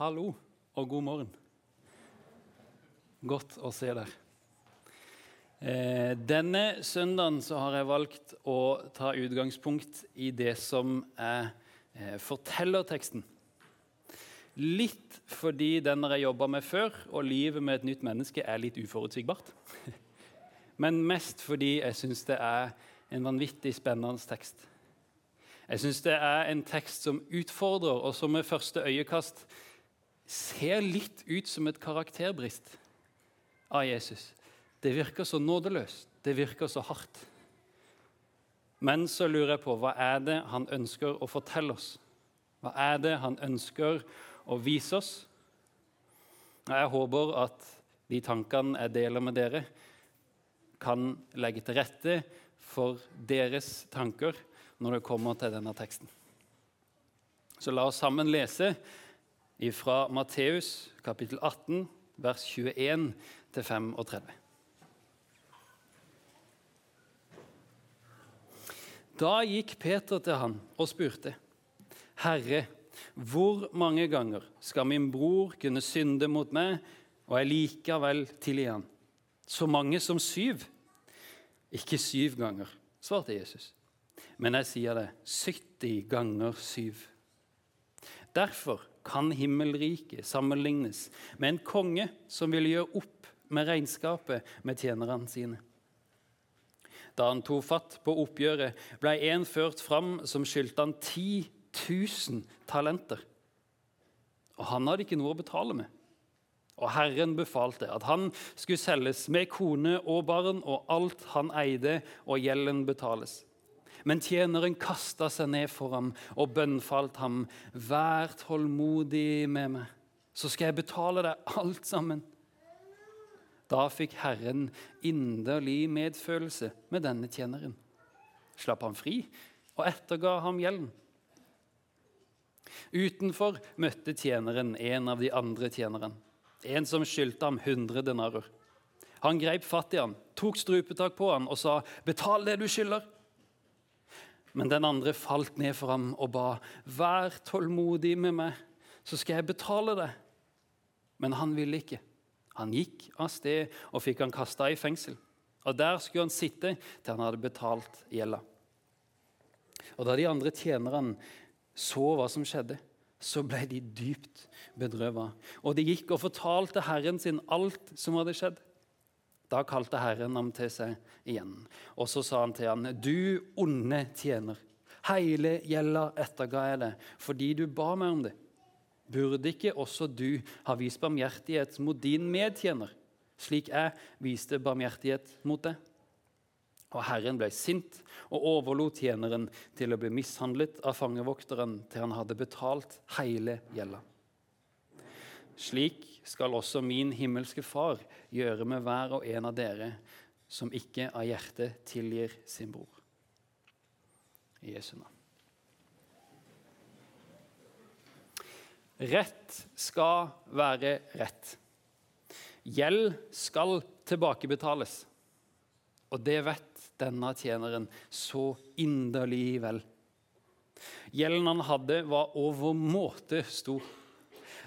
Hallo og god morgen. Godt å se dere. Eh, denne søndagen har jeg valgt å ta utgangspunkt i det som er eh, fortellerteksten. Litt fordi den jeg jobba med før, og livet med et nytt menneske er litt uforutsigbart. Men mest fordi jeg syns det er en vanvittig spennende tekst. Jeg syns det er en tekst som utfordrer, og som med første øyekast ser litt ut som et karakterbrist av Jesus. Det virker så nådeløst, det virker så hardt. Men så lurer jeg på hva er det han ønsker å fortelle oss? Hva er det han ønsker å vise oss? Jeg håper at de tankene jeg deler med dere, kan legge til rette for deres tanker når det kommer til denne teksten. Så la oss sammen lese fra Matteus kapittel 18, vers 21 35. Da gikk Peter til han og spurte, 'Herre, hvor mange ganger skal min bror kunne synde mot meg, og jeg likevel tilgi han?' 'Så mange som syv.' 'Ikke syv ganger', svarte Jesus. 'Men jeg sier det, 70 ganger syv.' Derfor kan himmelriket sammenlignes med en konge som ville gjøre opp med regnskapet med tjenerne sine. Da han tok fatt på oppgjøret, ble en ført fram som skyldte han 10 000 talenter. Og han hadde ikke noe å betale med. Og Herren befalte at han skulle selges med kone og barn og alt han eide, og gjelden betales. Men tjeneren kasta seg ned for ham og bønnfalt ham. Vær tålmodig med meg, så skal jeg betale deg alt sammen. Da fikk Herren inderlig medfølelse med denne tjeneren. Slapp ham fri og etterga ham gjelden. Utenfor møtte tjeneren en av de andre tjenerne, en som skyldte ham 100 denarer. Han greip fatt i ham, tok strupetak på ham og sa, 'Betal det du skylder.' Men den andre falt ned for ham og ba, 'Vær tålmodig med meg, så skal jeg betale det.' Men han ville ikke. Han gikk av sted og fikk han kasta i fengsel. Og Der skulle han sitte til han hadde betalt gjelda. Og Da de andre tjenerne så hva som skjedde, så ble de dypt bedrøva. Og de gikk og fortalte Herren sin alt som hadde skjedd. Da kalte Herren ham til seg igjen, og så sa han til ham, 'Du onde tjener, hele gjelda etterga jeg deg fordi du ba meg om det.' Burde ikke også du ha vist barmhjertighet mot din medtjener, slik jeg viste barmhjertighet mot deg? Og Herren ble sint og overlot tjeneren til å bli mishandlet av fangevokteren til han hadde betalt hele gjelda. Slik skal også min himmelske Far gjøre med hver og en av dere som ikke av hjertet tilgir sin bror. I Jesu navn. Rett skal være rett. Gjeld skal tilbakebetales. Og det vet denne tjeneren så inderlig vel. Gjelden han hadde, var overmåte stor.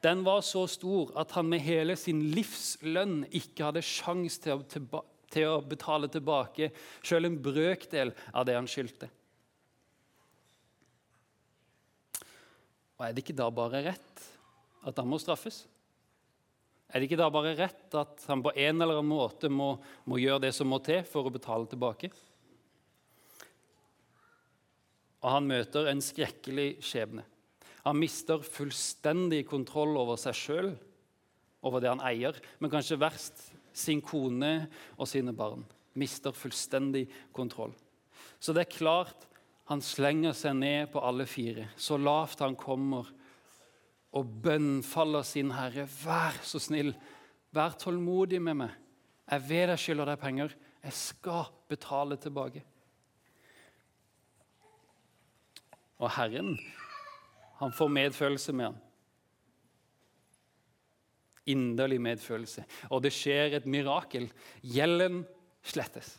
Den var så stor at han med hele sin livslønn ikke hadde sjans til å, til å betale tilbake selv en brøkdel av det han skyldte. Og Er det ikke da bare rett at han må straffes? Er det ikke da bare rett at han på en eller annen måte må, må gjøre det som må til for å betale tilbake? Og han møter en skrekkelig skjebne. Han mister fullstendig kontroll over seg sjøl, over det han eier, men kanskje verst sin kone og sine barn. Mister fullstendig kontroll. Så det er klart han slenger seg ned på alle fire, så lavt han kommer, og bønnfaller sin herre. Vær så snill, vær tålmodig med meg. Jeg vet jeg skylder deg penger. Jeg skal betale tilbake. Og Herren, han får medfølelse med ham. Inderlig medfølelse. Og det skjer et mirakel. Gjelden slettes.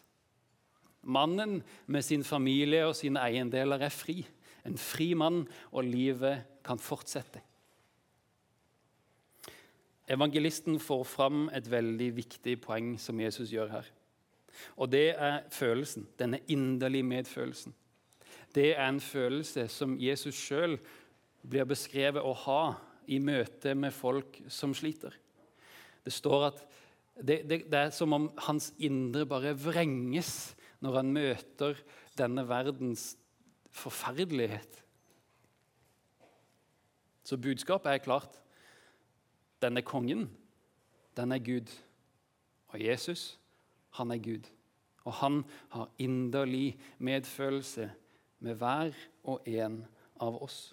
Mannen med sin familie og sine eiendeler er fri. En fri mann, og livet kan fortsette. Evangelisten får fram et veldig viktig poeng som Jesus gjør her. Og det er følelsen, denne inderlige medfølelsen. Det er en følelse som Jesus sjøl blir beskrevet å ha i møte med folk som sliter. Det står at det, det, det, er som om hans indre bare vrenges når han møter denne verdens forferdelighet. Så budskapet er klart. Denne kongen, den er Gud. Og Jesus, han er Gud. Og han har inderlig medfølelse med hver og en av oss.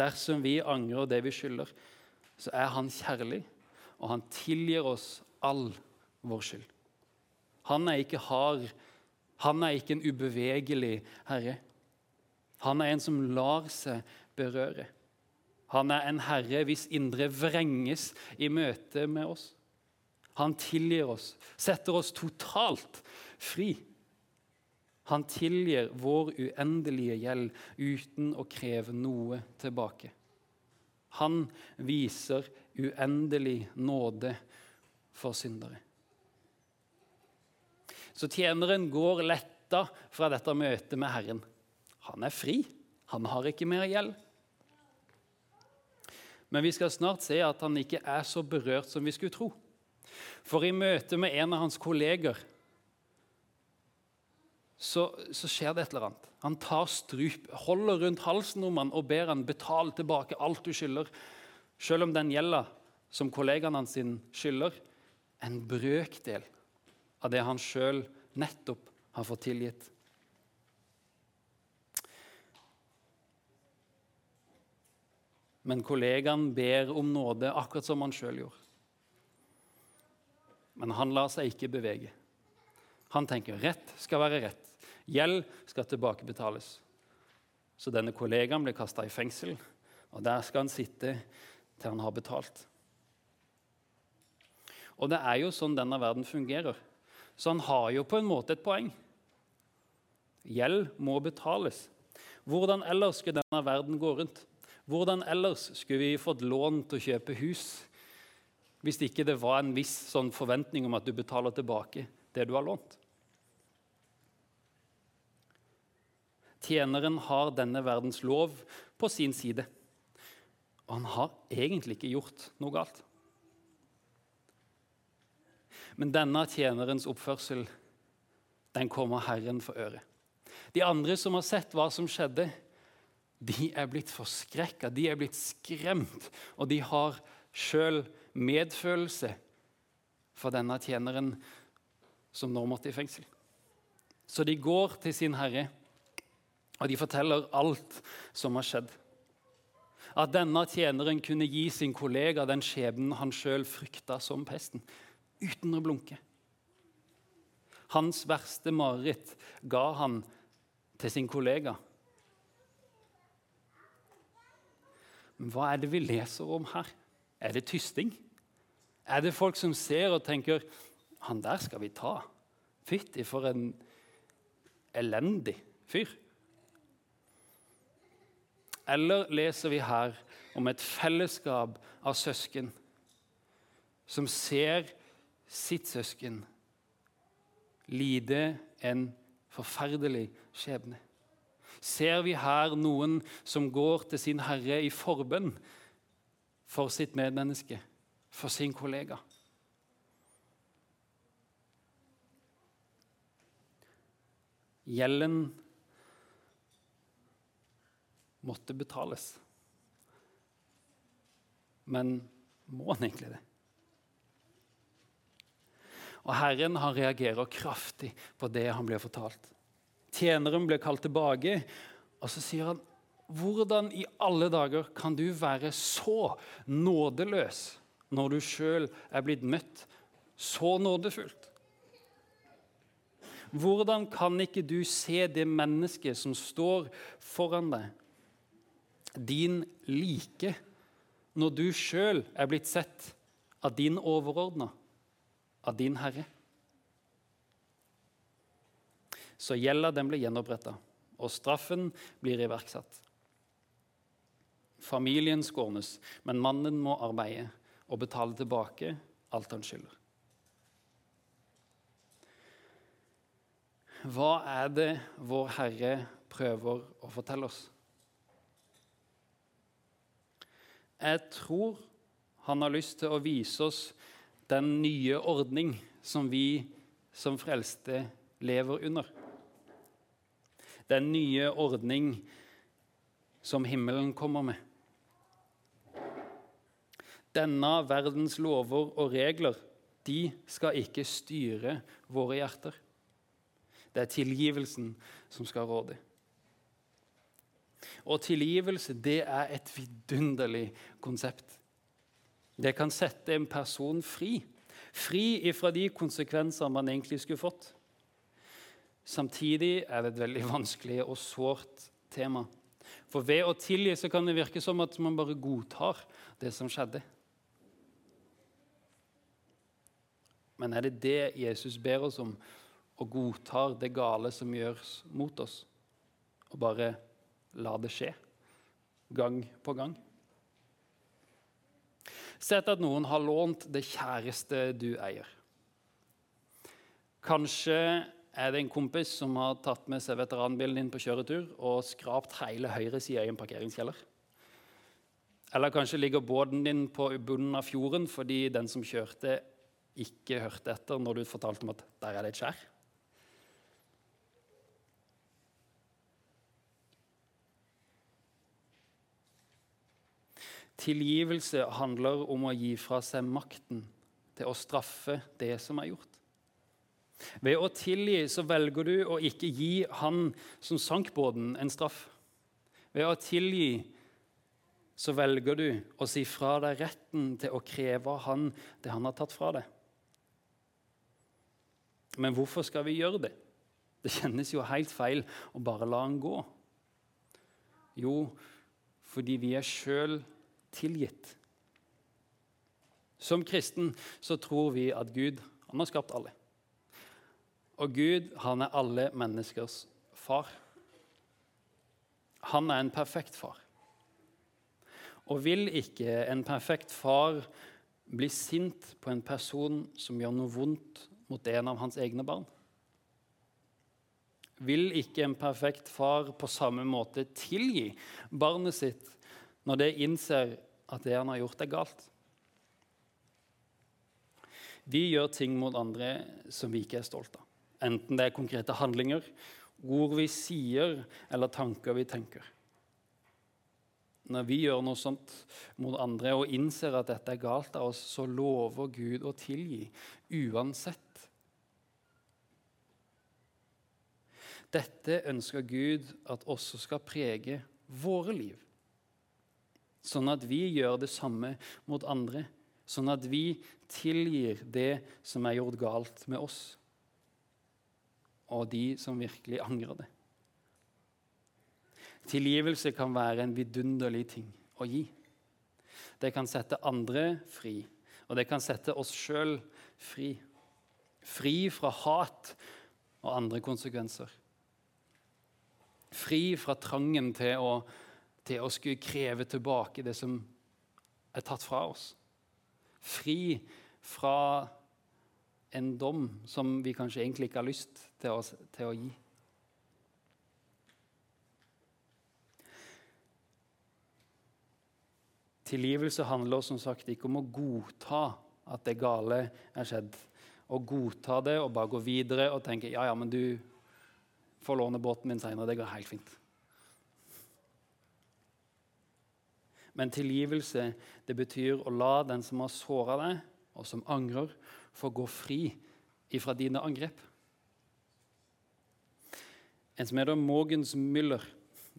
Dersom vi angrer det vi skylder, så er han kjærlig, og han tilgir oss all vår skyld. Han er ikke hard, han er ikke en ubevegelig herre. Han er en som lar seg berøre. Han er en herre hvis indre vrenges i møte med oss. Han tilgir oss, setter oss totalt fri. Han tilgir vår uendelige gjeld uten å kreve noe tilbake. Han viser uendelig nåde for syndere. Så tjeneren går letta fra dette møtet med Herren. Han er fri. Han har ikke mer gjeld. Men vi skal snart se at han ikke er så berørt som vi skulle tro. For i møte med en av hans kolleger så, så, skjer det et eller annet. Han tar strup, holder rundt halsen om han og ber han betale tilbake alt du skylder, selv om den gjelda som kollegaen hans skylder, en brøkdel av det han sjøl nettopp har fått tilgitt. Men kollegaen ber om nåde, akkurat som han sjøl gjorde. Men han lar seg ikke bevege. Han tenker rett skal være rett. Gjeld skal tilbakebetales. Så denne kollegaen blir kasta i fengsel, og der skal han sitte til han har betalt. Og det er jo sånn denne verden fungerer. Så han har jo på en måte et poeng. Gjeld må betales. Hvordan ellers skulle denne verden gå rundt? Hvordan ellers skulle vi fått lån til å kjøpe hus hvis ikke det var en viss sånn forventning om at du betaler tilbake det du har lånt? Tjeneren har denne verdens lov på sin side. Og han har egentlig ikke gjort noe galt. Men denne tjenerens oppførsel den kommer Herren for øre. De andre som har sett hva som skjedde, de er blitt forskrekka, de er blitt skremt, og de har sjøl medfølelse for denne tjeneren som nå måtte i fengsel. Så de går til sin herre, og de forteller alt som har skjedd. At denne tjeneren kunne gi sin kollega den skjebnen han sjøl frykta som pesten uten å blunke. Hans verste mareritt ga han til sin kollega. Men hva er det vi leser om her? Er det tysting? Er det folk som ser og tenker 'Han der skal vi ta'? Fytti, for en elendig fyr. Eller leser vi her om et fellesskap av søsken som ser sitt søsken lide en forferdelig skjebne. Ser vi her noen som går til sin herre i forbønn for sitt medmenneske, for sin kollega? Gjelden måtte betales. Men må han egentlig det? Og Herren han reagerer kraftig på det han blir fortalt. Tjeneren blir kalt tilbake, og så sier han hvordan i alle dager kan du være så nådeløs når du sjøl er blitt møtt så nådefullt? Hvordan kan ikke du se det mennesket som står foran deg, din like, når du sjøl er blitt sett av din overordna? av din Herre. Så gjelda den blir gjenoppretta, og straffen blir iverksatt. Familien skånes, men mannen må arbeide, og betale tilbake alt han skylder. Hva er det vår Herre prøver å fortelle oss? Jeg tror han har lyst til å vise oss den nye ordning som vi som frelste lever under. Den nye ordning som himmelen kommer med. Denne verdens lover og regler de skal ikke styre våre hjerter. Det er tilgivelsen som skal råde. Og tilgivelse det er et vidunderlig konsept. Det kan sette en person fri. Fri ifra de konsekvenser man egentlig skulle fått. Samtidig er det et veldig vanskelig og sårt tema. For ved å tilgi så kan det virke som at man bare godtar det som skjedde. Men er det det Jesus ber oss om, Å godta det gale som gjøres mot oss, og bare la det skje gang på gang? Sett at noen har lånt det kjæreste du eier. Kanskje er det en kompis som har tatt med seg veteranbilen din på kjøretur og skrapt hele høyresida i en parkeringskjeller. Eller kanskje ligger båten din på bunnen av fjorden fordi den som kjørte, ikke hørte etter når du fortalte om at der er det et skjær? Tilgivelse handler om å gi fra seg makten til å straffe det som er gjort. Ved å tilgi så velger du å ikke gi han som sank båten, en straff. Ved å tilgi så velger du å si fra deg retten til å kreve han det han har tatt fra deg. Men hvorfor skal vi gjøre det? Det kjennes jo helt feil å bare la han gå. Jo, fordi vi er sjøl tilgitt. Som kristen så tror vi at Gud han har skapt alle. Og Gud han er alle menneskers far. Han er en perfekt far. Og vil ikke en perfekt far bli sint på en person som gjør noe vondt mot en av hans egne barn? Vil ikke en perfekt far på samme måte tilgi barnet sitt når det innser at det han har gjort, er galt? Vi gjør ting mot andre som vi ikke er stolt av. Enten det er konkrete handlinger, ord vi sier, eller tanker vi tenker. Når vi gjør noe sånt mot andre og innser at dette er galt av oss, så lover Gud å tilgi uansett Dette ønsker Gud at også skal prege våre liv. Sånn at vi gjør det samme mot andre. Sånn at vi tilgir det som er gjort galt med oss, og de som virkelig angrer det. Tilgivelse kan være en vidunderlig ting å gi. Det kan sette andre fri, og det kan sette oss sjøl fri. Fri fra hat og andre konsekvenser. Fri fra trangen til å, til å skulle kreve tilbake det som er tatt fra oss. Fri fra en dom som vi kanskje egentlig ikke har lyst til å, til å gi. Tilgivelse handler som sagt ikke om å godta at det gale er skjedd. Å godta det og bare gå videre og tenke ja, ja, men du, får låne båten min seinere. Det går helt fint. Men tilgivelse det betyr å la den som har såra deg, og som angrer, få gå fri ifra dine angrep. En som heter Mogens Müller,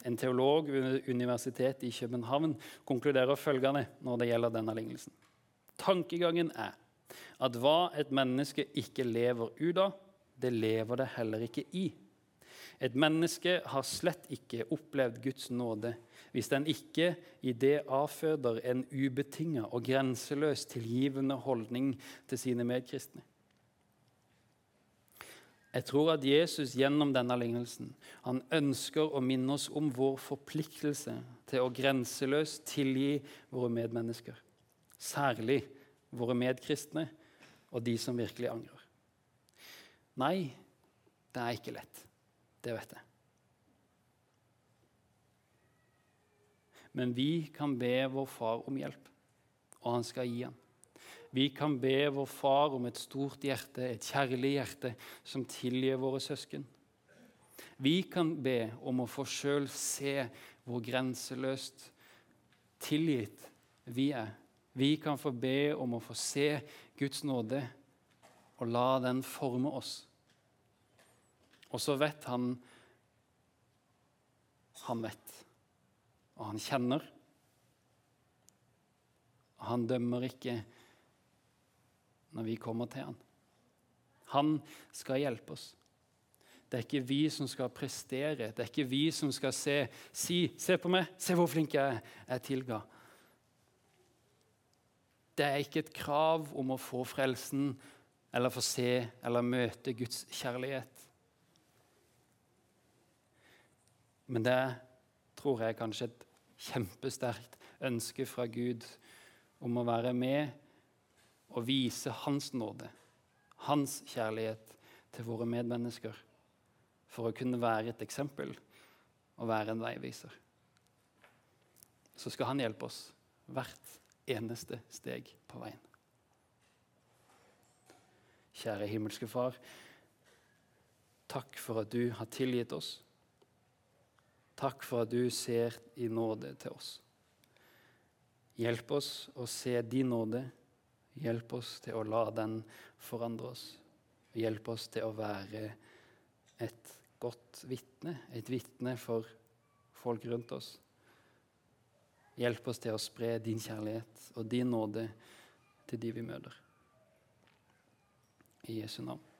en teolog ved Universitetet i København, konkluderer følgende når det gjelder denne lignelsen. Tankegangen er at hva et menneske ikke lever ut av, det lever det heller ikke i. Et menneske har slett ikke opplevd Guds nåde hvis den ikke i det avføder en ubetinga og grenseløs tilgivende holdning til sine medkristne. Jeg tror at Jesus gjennom denne lignelsen han ønsker å minne oss om vår forpliktelse til å grenseløst tilgi våre medmennesker. Særlig våre medkristne og de som virkelig angrer. Nei, det er ikke lett. Det vet jeg. Men vi kan be vår far om hjelp, og han skal gi ham. Vi kan be vår far om et stort hjerte, et kjærlig hjerte, som tilgir våre søsken. Vi kan be om å få sjøl se hvor grenseløst tilgitt vi er. Vi kan få be om å få se Guds nåde og la den forme oss. Og så vet han Han vet, og han kjenner. Han dømmer ikke når vi kommer til han. Han skal hjelpe oss. Det er ikke vi som skal prestere, det er ikke vi som skal se, si 'Se på meg, se hvor flink jeg er, jeg tilga'. Det er ikke et krav om å få frelsen eller få se eller møte Guds kjærlighet. Men det tror jeg kanskje et kjempesterkt ønske fra Gud om å være med og vise Hans nåde, Hans kjærlighet til våre medmennesker, for å kunne være et eksempel og være en veiviser. Så skal Han hjelpe oss hvert eneste steg på veien. Kjære himmelske Far. Takk for at du har tilgitt oss. Takk for at du ser i nåde til oss. Hjelp oss å se din nåde. Hjelp oss til å la den forandre oss. Hjelp oss til å være et godt vitne, et vitne for folk rundt oss. Hjelp oss til å spre din kjærlighet og din nåde til de vi møter. I Jesu navn.